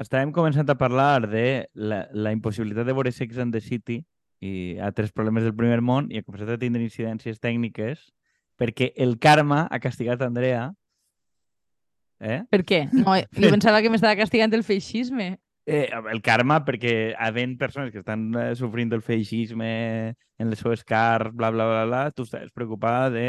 estàvem començant a parlar de la, la impossibilitat de veure Sex and the City i altres problemes del primer món i ha començat a tindre incidències tècniques perquè el karma ha castigat Andrea eh? Per què? No, jo pensava que m'estava castigant el feixisme. Eh, el karma perquè havent persones que estan eh, sofrint del feixisme en les seves cars, bla, bla, bla, bla, tu estàs preocupada de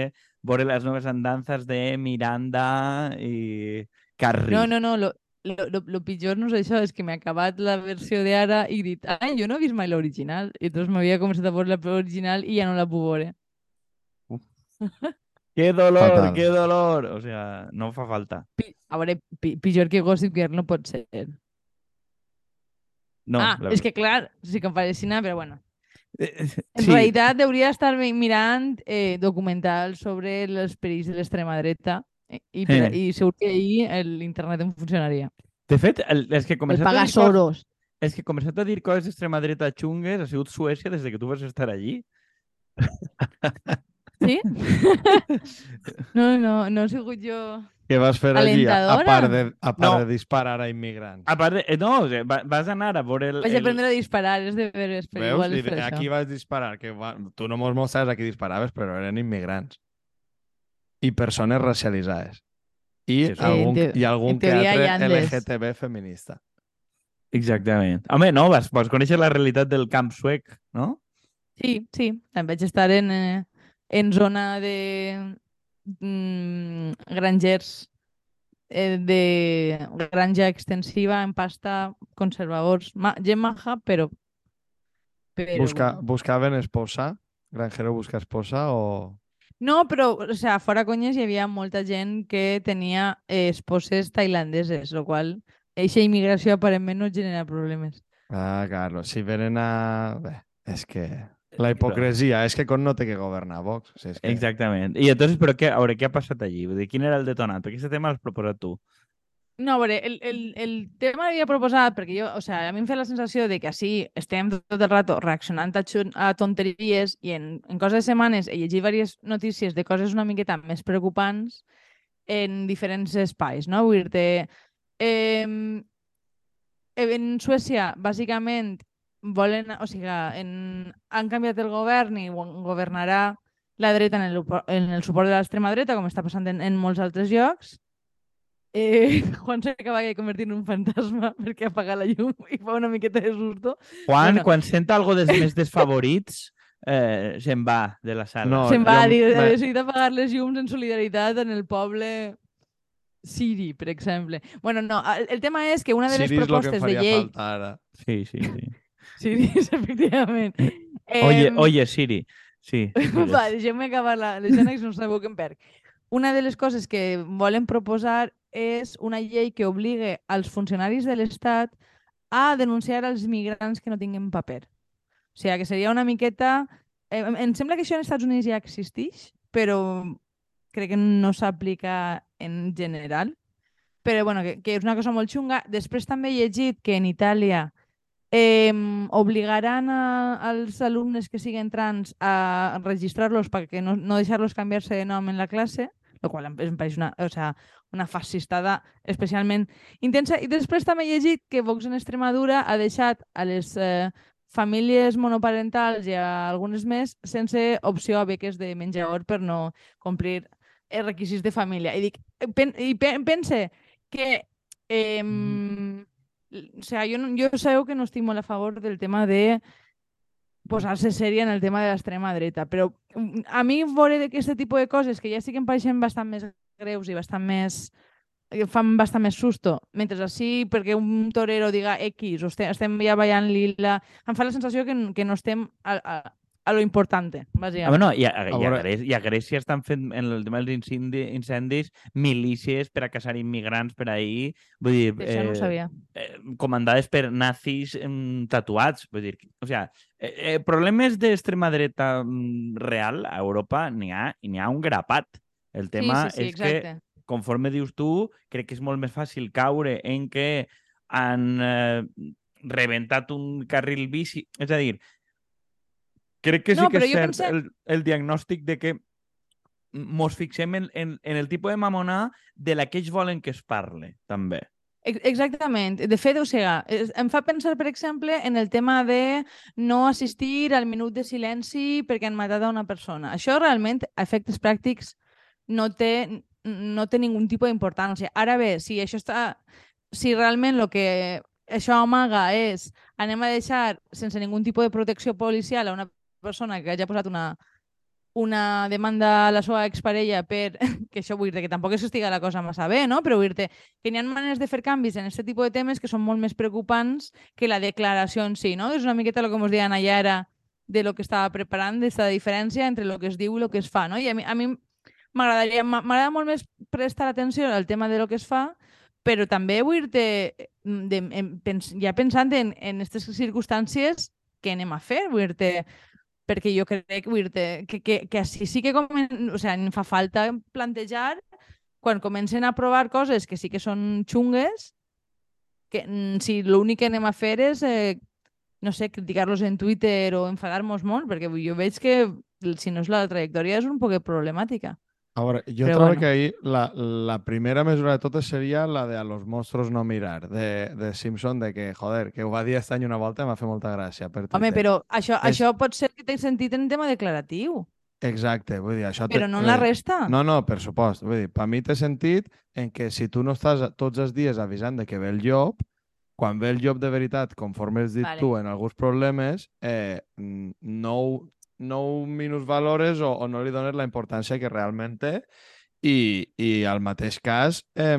veure les noves andances de Miranda i Carri. No, no, no, lo, lo, lo, lo pitjor no és això, és que m'he acabat la versió d'ara i he dit, ah, jo no he vist mai l'original. I llavors m'havia començat a veure l'original i ja no la puc veure. ¡Qué dolor, Fatal. qué dolor! O sea, no fa falta. Pi- A veure, pi, pitjor que Gossip Girl no pot ser. No, ah, la- és que clar, sí que em pareixina, però bueno. Eh, En sí, realitat hauria d'estar mi- mirant eh, documentals sobre els perills de l'extrema dreta eh, i, per, Eh. i segur que ahir el- l'internet em funcionaria. De fet, el, és que El començat a pagar dir Soros. és que començat a dir coses d'extrema dreta xungues ha sigut Suècia des de que tu vas estar allí. Sí? no, no, no he sigut jo... Què vas fer allí, a, part, de, a part No. de disparar a immigrants? A part de, eh, no, vas anar a veure el... Vaig el... aprendre a disparar, és de veres, però Veus? igual és per aquí vas disparar, que va... tu no mos mostres a qui disparaves, però eren immigrants. I persones racialitzades. I Sí, algun, En te- i algun en que teoria altre. LGTB feminista. Exactament. Home, no, vas, vas conèixer la realitat del camp suec, no? Sí, sí. Vaig estar en, eh, en zona de mm, grangers eh, de granja extensiva en pasta, conservadors, ma, gent maja, però... però Busca, buscaven esposa? Granjero busca esposa o... No, però, o sea, fora conyes hi havia molta gent que tenia eh, esposes tailandeses, lo qual eixa immigració aparentment no genera problemes. Ah, Carlos, si venen a... Bé, és que... La hipocresia, és que con no té que governar Vox. O sigui, és que... Exactament. I entonces, però què, a veure, què ha passat allí? Vull dir, quin era el detonant? Perquè aquest tema l'has proposat tu. No, a veure, el, el, el tema l'havia proposat perquè jo, o sea, a mi em fa la sensació de que així estem tot el rato reaccionant a, a tonteries i en, en coses de setmanes he llegit diverses notícies de coses una miqueta més preocupants en diferents espais, no? Vull dir-te, eh, en Suècia, bàsicament, volen, o sigui, en, han canviat el govern i go- governarà la dreta en el, en el suport de l'extrema dreta, com està passant en, en molts altres llocs. Eh, Juan s'acaba de convertir en un fantasma perquè ha apagat la llum i fa una miqueta de susto. Juan, Bueno. quan sent algo dels més desfavorits, eh, se'n va de la sala. No, Se'n va jo- dir, decidit apagar les llums en solidaritat en el poble Siri, per exemple. Bueno, no, el, el tema és que una de les Siri em propostes de llei... falta ara. Sí, sí, sí. Siri, efectivament. Oye, Em, oye, Siri. Sí. Va, deixeu-me acabar la l'escena que no sabeu què em perc. Una de les coses que volen proposar és una llei que obligue als funcionaris de l'Estat a denunciar els migrants que no tinguin paper. O sigui, que seria una miqueta... Eh, em- em sembla que això en Estats Units ja existeix, però crec que no s'aplica en general. Però bueno, que, que és una cosa molt xunga. Després també he llegit que en Itàlia eh, obligaran a, als alumnes que siguen trans a registrar-los perquè no, no deixar-los canviar-se de nom en la classe, el qual em, pareix una, o sea, una fascistada especialment intensa. I després també he llegit que Vox en Extremadura ha deixat a les eh, famílies monoparentals i a algunes més sense opció a beques de menjador per no complir els requisits de família. I dic, pen, i pe, pense que eh, o sea, jo, jo sabeu que no estic molt a favor del tema de posar-se sèria en el tema de l'extrema dreta, però mm, a mi veure aquest tipus de coses que ja sí que em pareixen bastant més greus i bastant més que fan bastant més susto, mentre així perquè un torero diga X o estem, estem ja ballant lila, em fa la sensació que, que no estem a, a lo importante, Ah, bàsicament. bueno, i, a, i, a Grècia, I a Grècia estan fent, en el tema dels incendis, milícies per a caçar immigrants per ahir, vull dir, Això no ho sabia. eh, comandades per nazis em, tatuats. Vull dir, o sea, eh, eh, problemes d'extrema dreta mm, real a Europa n'hi ha, i n'hi ha un grapat. El tema sí, sí, sí, és que exacte. conforme dius tu, crec que és molt més fàcil caure en que han eh, rebentat un carril bici. És a dir, crec que sí No, que és cert pense- el, el diagnòstic de que mos fixem en, en, en el tipus de mamona de la que ells volen que es parle, també. Ex- Exactament. De fet, o sigui, em fa pensar, per exemple, en el tema de no assistir al minut de silenci perquè han matat a una persona. Això realment, a efectes pràctics, no té, no té ningun tipus d'importància. Ara bé, si això està... Si realment el que això amaga és anem a deixar sense ningun tipus de protecció policial a una persona que hagi posat una, una demanda a la seva exparella per... que això vull dir que tampoc és que estigui la cosa massa bé, no? Però vull dir que n'hi ha maneres de fer canvis en aquest tipus de temes que són molt més preocupants que la declaració en si, no? És una miqueta el que ens deien allà ara de lo que estava preparant, d'aquesta diferència entre el que es diu i el que es fa, no? I a mi, a mi m'agradaria m'a- m'agrada molt més prestar atenció al tema de lo que es fa, però també vull dir-te, pens, ja pensant en, en aquestes circumstàncies, què anem a fer? Vull dir-te, perquè jo crec que, que, que així sí que comen, o sea, em fa falta plantejar quan comencen a provar coses que sí que són xungues, que mm, si l'únic que anem a fer és, eh, no sé, criticar-los en Twitter o enfadar-nos molt, perquè jo veig que si no és la trajectòria és un poc problemàtica. A veure, jo Però trobo bueno. que ahí la, la primera mesura de totes seria la de a los monstruos no mirar, de, de Simpson, de que, joder, que ho va dir aquest any una volta i m'ha fet molta gràcia. Per Home, Twitter. però això, És- això pot ser que té sentit en tema declaratiu, Exacte, vull dir, això... té- però no en la dir, resta. No, no, per supost. Vull dir, per mi té sentit en que si tu no estàs tots els dies avisant de que ve el llop, quan ve el llop de veritat, conforme has dit Vale. tu en alguns problemes, eh, no, no ho minusvalores o, o no li dones la importància que realment té i, i al mateix cas, eh,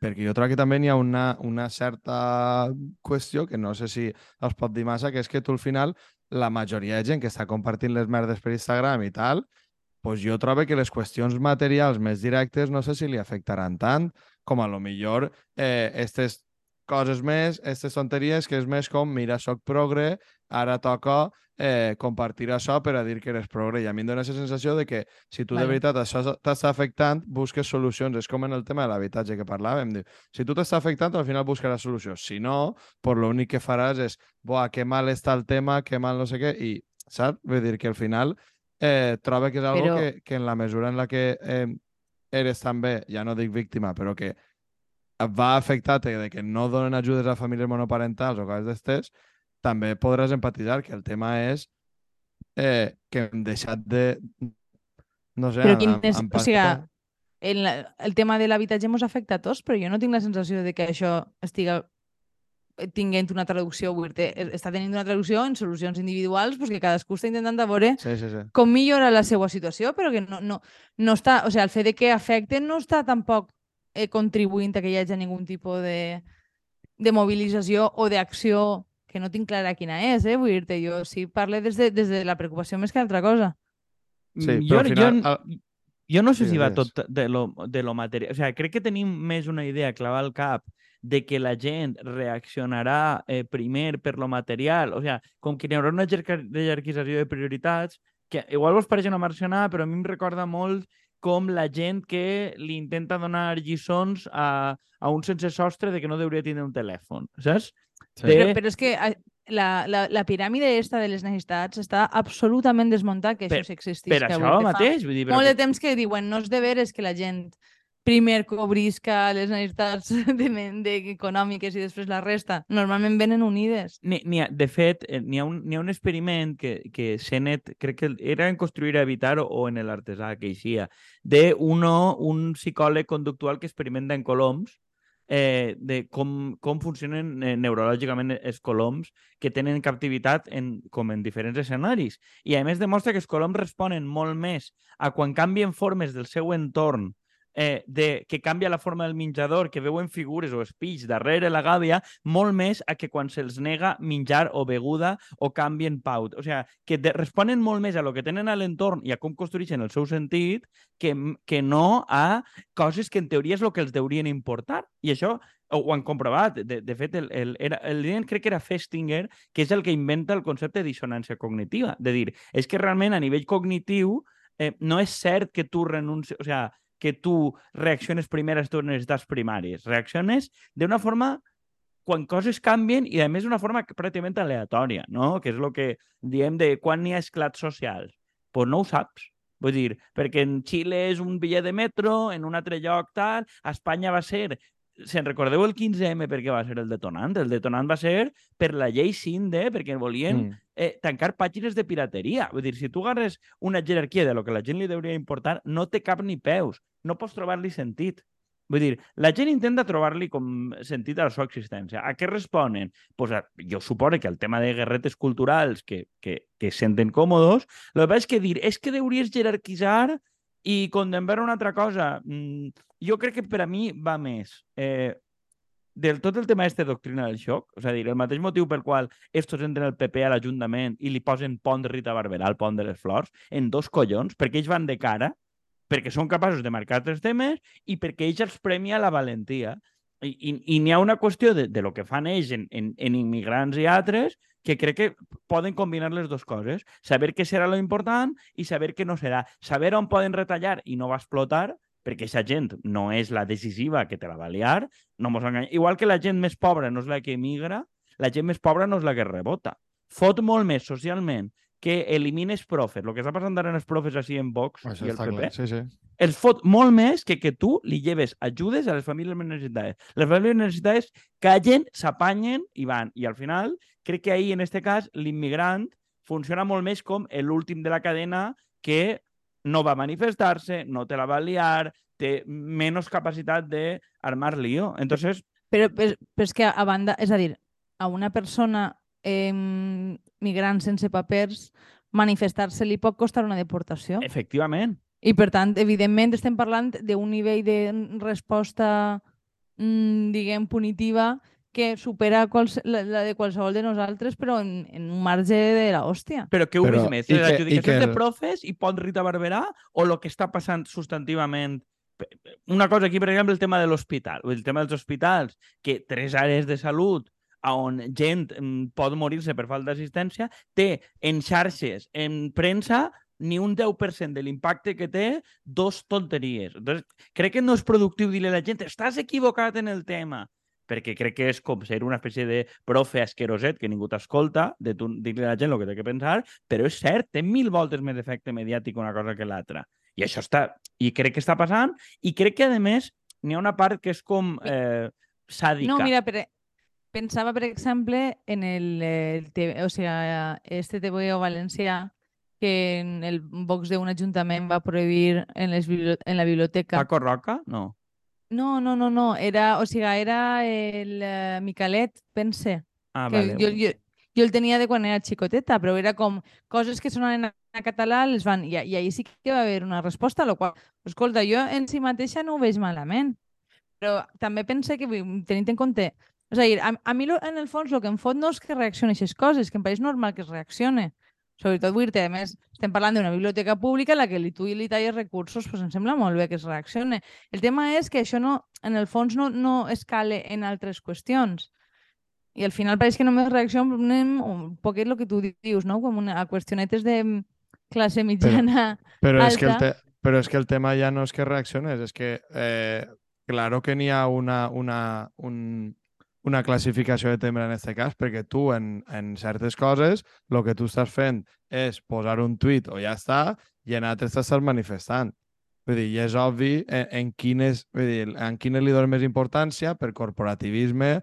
perquè jo trobo que també n'hi ha una, una certa qüestió que no sé si es pot dir massa, que és que tu al final la majoria de gent que està compartint les merdes per Instagram i tal, pues jo trobo que les qüestions materials més directes no sé si li afectaran tant com a lo millor eh, estes coses més, aquestes tonteries que és més com, mira, soc progre, ara toca eh, compartir això per a dir que eres progre. I a mi em dóna la sensació de que si tu de Vale. veritat això t'està afectant, busques solucions. És com en el tema de l'habitatge que parlàvem. Diu, si tu t'està afectant, al final buscaràs solucions. Si no, pues l'únic que faràs és, buah, que mal està el tema, que mal no sé què, i, saps? Vull dir que al final eh, trobo que és algo Però- que, que en la mesura en la que eh, eres també, ja no dic víctima, però que va afectar-te de que no donen ajudes a famílies monoparentals o coses d'estes, també podràs empatitzar que el tema és eh, que hem deixat de... No sé, Però quin és- o sigui, el, el tema de l'habitatge ens afecta a tots, però jo no tinc la sensació de que això estiga tinguent una traducció, vull dir, està tenint una traducció en solucions individuals pues, que cadascú està intentant de veure Sí, sí, sí. com millora la seva situació, però que no, no, no està, o sigui, el fet de que afecten no està tampoc eh, contribuint a que hi hagi ningun tipus de, de mobilització o d'acció que no tinc clara quina és, eh? Vull dir-te, jo sí parle des de, des de la preocupació més que altra cosa. Sí, Mm, però al final, jo, el- jo no sé Digues, si va digues. tot de lo, de lo material. O sea, crec que tenim més una idea clavada al cap de que la gent reaccionarà eh, primer per lo material, o sea, com que hi haurà una jerarquització de prioritats, que igual vos pareix una marcionada, però a mi em recorda molt com la gent que li intenta donar lliçons a, a un sense sostre de que no hauria tindre un telèfon, saps? Sí. Però, però és que eh, la, la, la piràmide esta de les necessitats està absolutament desmuntat que això Per- sí existís. Per que això fa mateix, vull dir, però Molt de temps que diuen, no és de veres que la gent primer cobrisca les necessitats de, de, econòmiques i després la resta. Normalment venen unides. Ni, ni ha, de fet, eh, n'hi ha, un, ha un experiment que, que Sennett, crec que era en Construir a Evitar o, o en el Artesà, que eixia, de uno, un psicòleg conductual que experimenta en coloms eh, de com, com funcionen eh, neurològicament els coloms que tenen captivitat en, com en diferents escenaris. I a més demostra que els coloms responen molt més a quan canvien formes del seu entorn eh, de, que canvia la forma del menjador, que veuen figures o espills darrere la gàbia, molt més a que quan se'ls nega menjar o beguda o canvien paut. O sigui, que de, responen molt més a lo que tenen a l'entorn i a com construeixen el seu sentit que, que no a coses que en teoria és el que els deurien importar. I això ho han comprovat. De, de fet, el, el, era, el líder crec que era Festinger, que és el que inventa el concepte de dissonància cognitiva. De dir, és que realment a nivell cognitiu eh, no és cert que tu renuncies... O sea, que tu reacciones primer a necessitats primàries. Reacciones d'una forma quan coses canvien i, a més, d'una forma pràcticament aleatòria, no? Que és el que diem de quan hi ha esclats socials. Doncs pues no ho saps. Vull dir, perquè en Xile és un bitllet de metro, en un altre lloc tal, a Espanya va ser se'n recordeu el 15M per què va ser el detonant? El detonant va ser per la llei Cinde, perquè volien Mm. eh, tancar pàgines de pirateria. Vull dir, si tu agarres una jerarquia de lo que la gent li hauria importar, no té cap ni peus. No pots trobar-li sentit. Vull dir, la gent intenta trobar-li com sentit a la seva existència. A què responen? Pues a, jo suposo que el tema de guerretes culturals que, que, que senten còmodes, el que passa és que dir, és que hauries jerarquitzar i condemnar una altra cosa. Mm, jo crec que per a mi va més eh, del tot el tema este doctrina del xoc, és a dir, el mateix motiu pel qual estos entren el PP a l'Ajuntament i li posen pont de Rita Barberà al pont de les Flors, en dos collons, perquè ells van de cara, perquè són capaços de marcar tres temes i perquè ells els premia la valentia. I, i, i n'hi ha una qüestió de, de lo que fan ells en, en, en immigrants i altres que crec que poden combinar les dues coses. Saber què serà lo important i saber què no serà. Saber on poden retallar i no va explotar, perquè aquesta gent no és la decisiva que te la va liar, no mos enganyem. Igual que la gent més pobra no és la que emigra, la gent més pobra no és la que rebota. Fot molt més socialment que elimines profes, el que està passant ara en els profes així en Vox Això i el PP, clar. Sí, sí. Els fot molt més que que tu li lleves ajudes a les famílies més necessitades. Les famílies necessitades callen, s'apanyen i van. I al final, crec que ahir, en este cas, l'immigrant funciona molt més com l'últim de la cadena que no va manifestar-se, no te la va liar, té menys capacitat d'armar lío. Entonces, Però, però, però és que a banda, és a dir, a una persona eh, migrant sense papers manifestar-se li pot costar una deportació. efectivament, I per tant, evidentment, estem parlant d'un nivell de resposta, mm, diguem, punitiva que supera quals, la, la de qualsevol de nosaltres, però en, en un marge de la hòstia. però què Però- vist més? Les adjudicacions que de profes i pont Rita Barberà o el que està passant substantivament una cosa aquí, per exemple, el tema de l'hospital. El tema dels hospitals, que tres àrees de salut on gent mm, pot morir-se per falta d'assistència, té en xarxes, en premsa, ni un 10% de l'impacte que té, dos tonteries. Entonces, crec que no és productiu dir-li a la gent estàs equivocat en el tema, perquè crec que és com ser una espècie de profe asqueroset que ningú t'escolta, de dir-li a la gent el que té que pensar, però és cert, té mil voltes més efecte mediàtic una cosa que l'altra. I això està... I crec que està passant, i crec que, a més, n'hi ha una part que és com eh, sàdica. No, mira, per, pensava, per exemple, en el, eh, el TV, o sigui, este TVO valencià, que en el box d'un ajuntament va prohibir en, les en la biblioteca. Paco Roca? No. No, no, no, no, era, o sigui, era el uh, Micalet, pense. Ah, que vale. jo, jo, jo el tenia de quan era xicoteta, però era com coses que sonaven en a català, les van... I, I ahir sí que va haver una resposta, a la qual, escolta, jo en si mateixa no ho veig malament, però també pense que, tenint en compte... A dir, a, a mi lo- en el fons el que em fot no és que reaccioni a aquestes coses, que em pareix normal que es reaccione. Sobretot, vull dir a més, estem parlant d'una biblioteca pública a la que li tu li talles recursos, doncs em sembla molt bé que es reaccione. El tema és que això no, en el fons no, no escale en altres qüestions. I al final pareix que només reaccionem un poquet el que tu dius, no? Com una, a qüestionetes de mm, classe mitjana. Però és, que el alta. te... però és que el tema ja no és que reacciones, és que eh, claro que n'hi ha una, una, un, una classificació de tema en aquest cas, perquè tu en, en certes coses el que tu estàs fent és posar un tuit o ja està, i en altres t'estàs manifestant. Vull dir, i és obvi en, en, quines, vull dir, en quines li dones més importància per corporativisme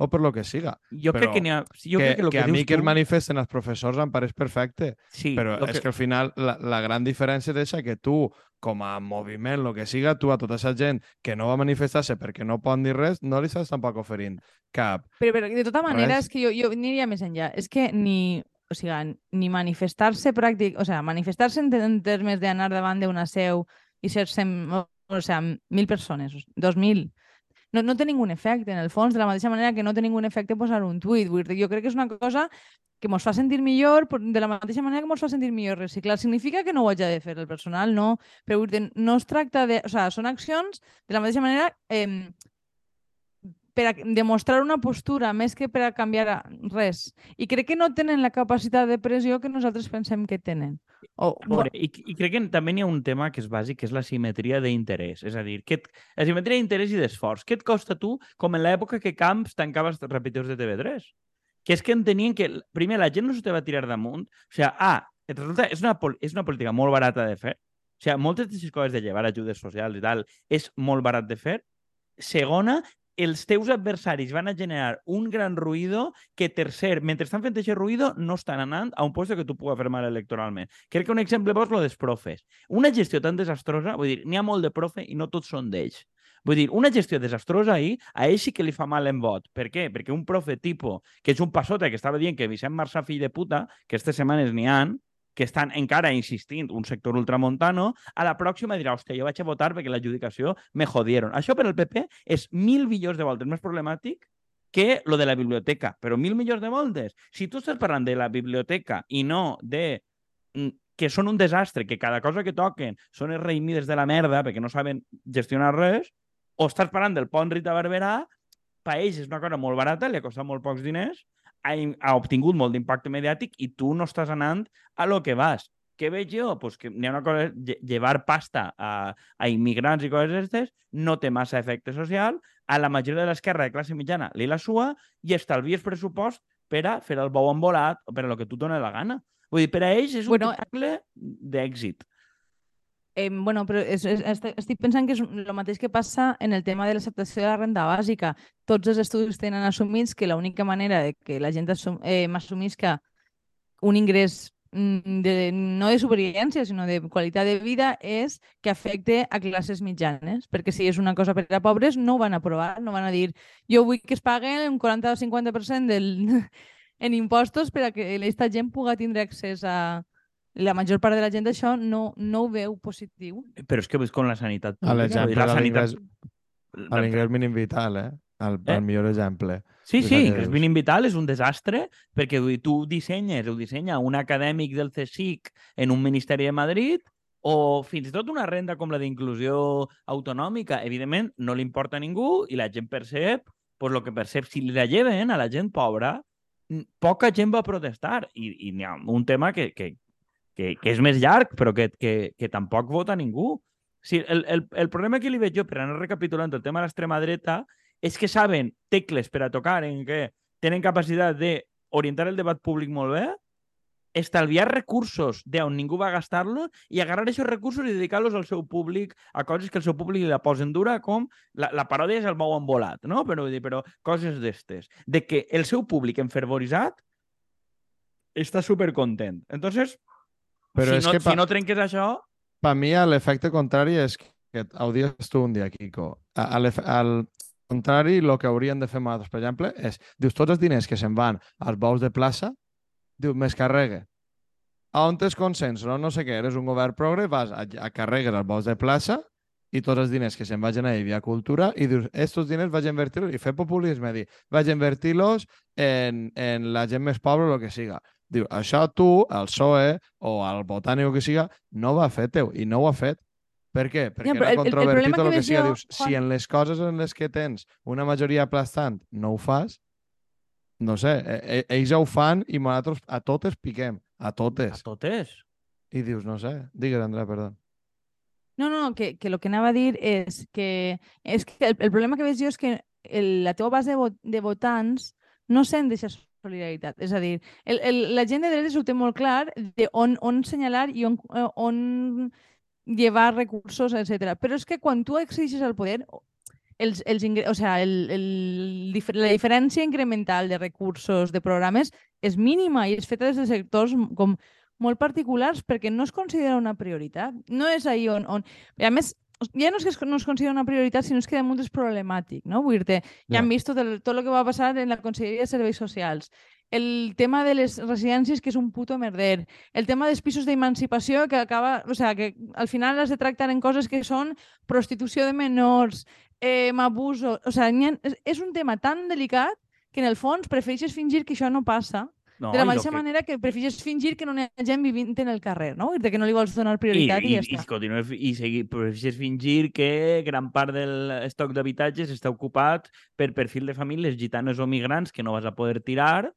o per lo que siga. Jo crec Però que n'hi ha... Jo que, crec que, lo que, que, a mi que es tu... manifesten els professors em pareix perfecte, Sí, però lo és que al final la, la gran diferència és que tu, com a moviment, el que siga, tu a tota aquesta gent que no va manifestar-se perquè no poden dir res, no li estàs tampoc oferint cap. Però, però de tota manera, Res. és que jo, jo aniria més enllà. És que ni, o sigui, ni manifestar-se pràctic, o sigui, manifestar-se en, en termes d'anar davant d'una seu i ser sem, o, o sigui, mil persones, dos mil, no, no té ningú efecte, en el fons, de la mateixa manera que no té ningú efecte posar un tuit. Vull dir, jo crec que és una cosa que ens fa sentir millor, de la mateixa manera que ens fa sentir millor reciclar. Significa que no ho haig de fer el personal, no. Però vull dir, no es tracta de... O sigui, són accions de la mateixa manera eh, per a demostrar una postura més que per a canviar res. I crec que no tenen la capacitat de pressió que nosaltres pensem que tenen. O, veure, i, I crec que també n'hi ha un tema que és bàsic, que és la simetria d'interès. És a dir, que et, la simetria d'interès i d'esforç. Què et costa tu, com en l'època que Camps tancava els repetidors de TV3? Que és que entenien que, primer, la gent no te va tirar damunt. O sigui, ah, et resulta, és una, és una política molt barata de fer. O sigui, moltes d'aquestes coses de llevar ajudes socials i tal és molt barat de fer. Segona, els teus adversaris van a generar un gran ruïdo que, tercer, mentre estan fent aquest ruïdo, no estan anant a un lloc que tu puguis fer mal electoralment. Crec que un exemple bo lo dels profes. Una gestió tan desastrosa, vull dir, n'hi ha molt de profe i no tots són d'ells. Vull dir, una gestió desastrosa ahir, a ell sí que li fa mal en vot. Per què? Perquè un profe tipo, que és un passota que estava dient que Vicent Marçà, fill de puta, que aquestes setmanes n'hi han, que estan encara insistint un sector ultramontano, a la pròxima dirà, hòstia, jo vaig a votar perquè l'adjudicació me jodieron. Això per al PP és mil milions de voltes més problemàtic que lo de la biblioteca, però mil milions de voltes. Si tu estàs parlant de la biblioteca i no de mm, que són un desastre, que cada cosa que toquen són els reimides de la merda perquè no saben gestionar res, o estàs parlant del pont Rita Barberà, ells és una cosa molt barata, li ha costat molt pocs diners, ha, ha obtingut molt d'impacte mediàtic i tu no estàs anant a lo que vas. Què veig jo? Pues que n'hi ha una cosa, llevar pasta a, a immigrants i coses d'aquestes no té massa efecte social, a la majoria de l'esquerra de classe mitjana li la sua i estalvies pressupost per a fer el bou embolat o per a lo que tu dona la gana. Vull dir, per a ells és un Bueno, espectacle d'èxit. Eh, bueno, però és, és, est- estic pensant que és el mateix que passa en el tema de l'acceptació de la renda bàsica. Tots els estudis tenen assumits que l'única manera de que la gent assum, eh, assumisca un ingrés mm, de, no de supervivència, sinó de qualitat de vida és que afecte a classes mitjanes, perquè si és una cosa per a pobres no ho van aprovar, no van a dir jo vull que es paguen un 40 o 50% del, en impostos per a que aquesta gent pugui tindre accés a... La major part de la gent això no, no ho veu positiu. Però és que ves con la sanitat A pública. l'exemple la de sanitat... l'ingrés a l'ingrés mínim vital, eh? El, Eh? el millor exemple. Sí, sí, el que l'ingrés mínim vital és un desastre perquè tu dissenyes, ho dissenya un acadèmic del CSIC en un ministeri de Madrid o fins i tot una renda com la d'inclusió autonòmica. Evidentment, no li importa a ningú i la gent percep pues, lo que percep. Si li la lleven a la gent pobra, poca gent va protestar. I, i n'hi ha un tema que, que, que, que és més llarg, però que, que, que tampoc vota ningú. Sí, el, el, el problema que li veig jo, per anar recapitulant el tema de l'extrema dreta, és que saben tecles per a tocar en què tenen capacitat d'orientar el debat públic molt bé, estalviar recursos d'on ningú va gastar-los i agarrar aquests recursos i dedicar-los al seu públic, a coses que el seu públic li la posen dura, com la, la paròdia és el bou embolat, no? Però, però coses d'estes. De que el seu públic enfervoritzat està supercontent. Entonces, Però si, és no, que pa- si no trenques això, Per mi, l'efecte contrari és que ho dius tu un dia, Kiko. A- a l'efe- Al contrari, el que haurien de fer nosaltres, per exemple, és, dius, tots els diners que se'n van als bous de plaça, diu, més carregue. A on tens consens? No, no sé què, eres un govern progre, vas a, a carregues als bous de plaça i tots els diners que se'n vagin a via cultura i dius, estos diners vaig invertir-los i fer populisme, dir, vaig invertir-los en, en la gent més pobra o el que siga. Diu, això tu, el PSOE o el Botànic o que siga, no ho ha fet teu i no ho ha fet. Per què? Perquè però era el- el- el controvertit el que que siga. jo, Dius, si Juan- en les coses en les que tens una majoria aplastant no ho fas, no sé, e- e- ells ho fan i nosaltres a totes piquem, a a totes. totes. I dius, no sé, digues, Andrea, perdó. No, no, que, que el que anava a dir és que, és que el, el problema que veig jo és que el, la teva base de, vot, de votants no sent d'aquesta solidaritat. És a dir, el, el, la gent de dretes ho té molt clar de on, on senyalar i on, eh, on llevar recursos, etc. Però és que quan tu exigis el poder, els, els ingre... o sea, el, el, la diferència incremental de recursos, de programes, és mínima i és feta des de sectors com molt particulars perquè no es considera una prioritat. No és ahí on... on... A més, ja no és que no es considera una prioritat, sinó és que damunt és problemàtic, no? Vull dir-te, ja Ja. hem vist tot el, tot el que va passar en la Conselleria de Serveis Socials, el tema de les residències, que és un puto merder, el tema dels pisos d'emancipació, que acaba, o sea, que al final has de tractar en coses que són prostitució de menors, eh, abuso... O sea, ha, és un tema tan delicat que en el fons prefereixes fingir que això no passa, No, de la i mateixa que- manera que prefereixes fingir que no hi ha gent vivint en el carrer, no? Que no li vols donar prioritat i, I, ja i, i, està. continuar, fi- i seguir, prefereixes fingir que gran part del estoc d'habitatges està ocupat per perfil de famílies gitanes o migrants que no vas a poder tirar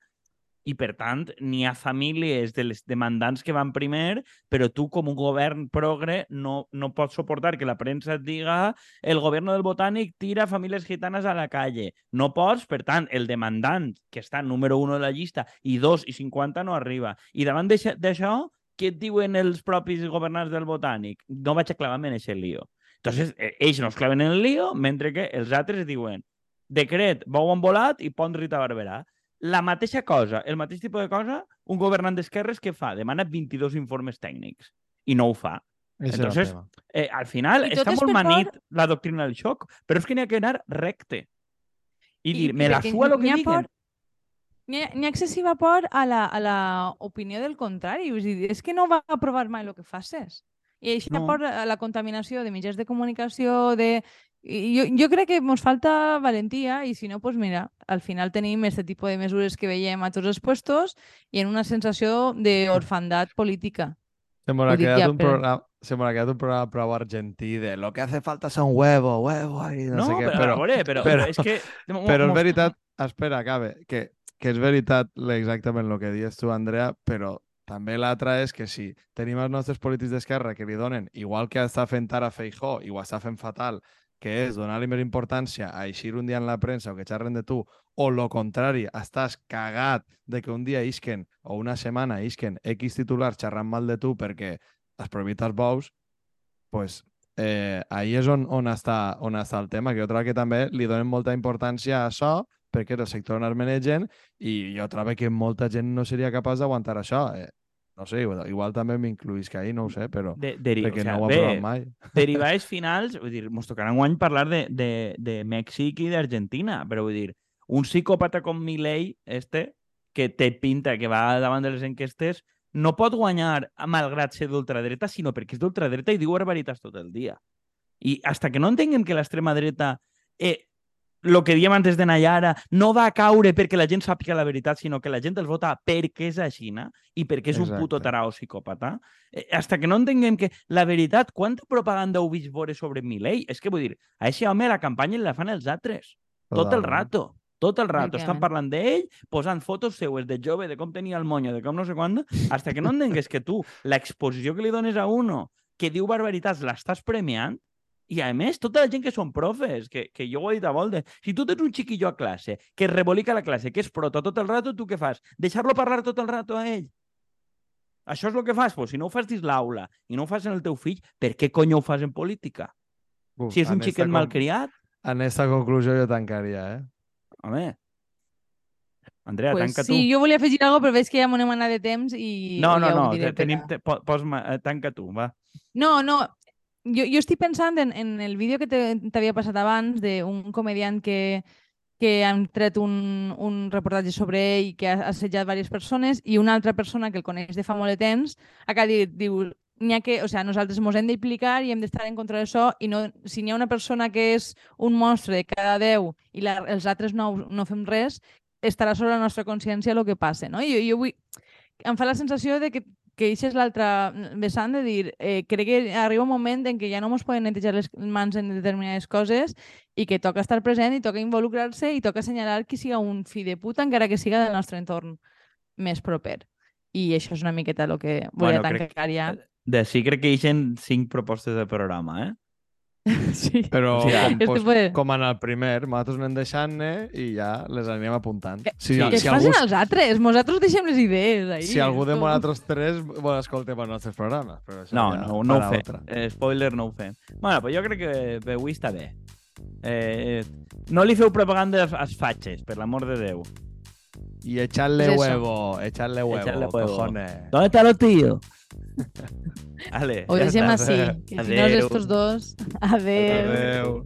i, per tant, n'hi ha famílies de les demandants que van primer, però tu, com un govern progre, no, no pots suportar que la premsa et diga el govern del Botànic tira famílies gitanes a la calle. No pots, per tant, el demandant, que està número 1 de la llista, i 2 i 50 no arriba. I davant d'això- què et diuen els propis governants del Botànic? No vaig a clavar-me en aquest lío. Entonces, eh, ells no es claven en el lío, mentre que els altres diuen decret, bou envolat i pont Rita Barberà. La mateixa cosa, el mateix tipus de cosa, un governant d'esquerres que fa? Demana 22 informes tècnics i no ho fa. Ese Entonces. Eh, al final està és molt per manit la doctrina del xoc, però és que n'hi ha que anar recte. I, I- dir, me la sua el que diguen. por- N'hi ha, excessiva por a la, a la opinió del contrari. És, dir, és que no va aprovar mai el que faces. I això no. por a la contaminació de mitjans de comunicació, de... I jo, jo crec que ens falta valentia i si no, pues mira, al final tenim aquest tipus de mesures que veiem a tots els puestos i en una sensació d'orfandat política. Se me ha Ho dic quedat un programa, se me ha quedat un programa prou argentí de lo que hace falta son huevo, huevo, ahí, no, No, sé què, però, però, però, però- és que... però és veritat, espera, acabe, que, que és veritat exactament el que dius tu, Andrea, però també l'altra és que si tenim els nostres polítics d'esquerra que li donen, igual que està fent ara Feijó, i ho està fent fatal, que és donar-li més importància a eixir un dia en la premsa o que xerren de tu, o lo contrari, estàs cagat de que un dia isquen o una setmana isquen X titulars xerrant mal de tu perquè has prohibit els bous, pues, eh, ahí és on, on, està, on està el tema, que jo trobo que també li donen molta importància a això, perquè és el sector on es manegen, i jo trobo que molta gent no seria capaç d'aguantar això. Eh, no sé, igual, igual també m'incluïsc ahí, no ho sé, però De, de, perquè o sea, no ho ha bé, provat mai. derivades finals, vull dir, mos tocarà guany parlar de, de, de Mèxic i d'Argentina, però vull dir, un psicòpata com Milei, este, que té pinta que va davant de les enquestes, no pot guanyar malgrat ser d'ultradreta, sinó perquè és d'ultradreta i diu barbaritats tot el dia. I hasta que no entenguem que l'extrema dreta, eh, lo que diem antes de Nayara, no va a caure perquè la gent sàpiga la veritat, sinó que la gent els vota perquè és així i perquè és un puto Exacte. tarao psicòpata. Eh, hasta que no entenguem que la veritat, quanta propaganda heu vist veure sobre Milei? És que vull dir, a aquest home la campanya la fan els altres. Tot el rato. Tot el rato. Estan parlant d'ell, posant fotos seues de jove, de com tenia el moño, de com no sé quant, hasta que no entengues que tu, l'exposició que li dones a uno que diu barbaritats, l'estàs premiant, i a més, tota la gent que són profes, que, que jo ho he dit a volte, si tu tens un xiquillo a classe, que es rebolica a la classe, que és proto tot el rato, tu què fas? Deixar-lo parlar tot el rato a ell? Això és el que fas? Pues si no ho fas dins l'aula i no ho fas en el teu fill, per què cony ho fas en política? Uf, Si és un xiquet con- malcriat, En esta conclusió jo tancaria, eh? home... Andrea, Pues tanca sí, tu. jo volia afegir alguna cosa, però veig que ja m'anem anar de temps i No, no, ja no, tenim, te, po- pos, eh, tanca tu, va. No, no, jo, jo estic pensant en, en el vídeo que t'havia passat abans d'un comediant que, que han tret un, un reportatge sobre ell que ha assetjat diverses persones i una altra persona que el coneix de fa molt de temps acá dit, diu, ha que, o sea, nosaltres ens hem d'implicar i hem d'estar en contra d'això i no, si n'hi ha una persona que és un monstre de cada 10 i la, els altres no, no fem res, estarà sobre la nostra consciència el que passa, no? I jo, jo vull... Em fa la sensació de que que això és l'altra vessant de dir, eh, crec que arriba un moment en què ja no ens poden netejar les mans en determinades coses i que toca estar present i toca involucrar-se i toca assenyalar qui siga un fill de puta encara que siga del nostre entorn més proper. I això és una miqueta el que volia Bueno, crec- tancar ja. De sí crec que hi ha cinc propostes de programa, eh? Sí. Però O sigui, com, este pues, puede- com en el primer, nosaltres anem deixant-ne i ja les anirem apuntant. Si, sí. Que es si, facin algú, els altres, nosaltres deixem les idees. Ahí. si algú de nosaltres tres vol escoltar els nostres programes. Però això No, ja no, no ho fem. Eh, spoiler, no ho fem. Bueno, però jo crec que avui està bé. Eh, no li feu propaganda als, als fatxes, per l'amor de Déu. Y echarle huevo, echarle huevo, Echarle huevo. cojones. ¿Dónde está los tíos? Vale, Ho ja deixem està. així. Que si no, Adeu. estos dos... Adeu. Adeu.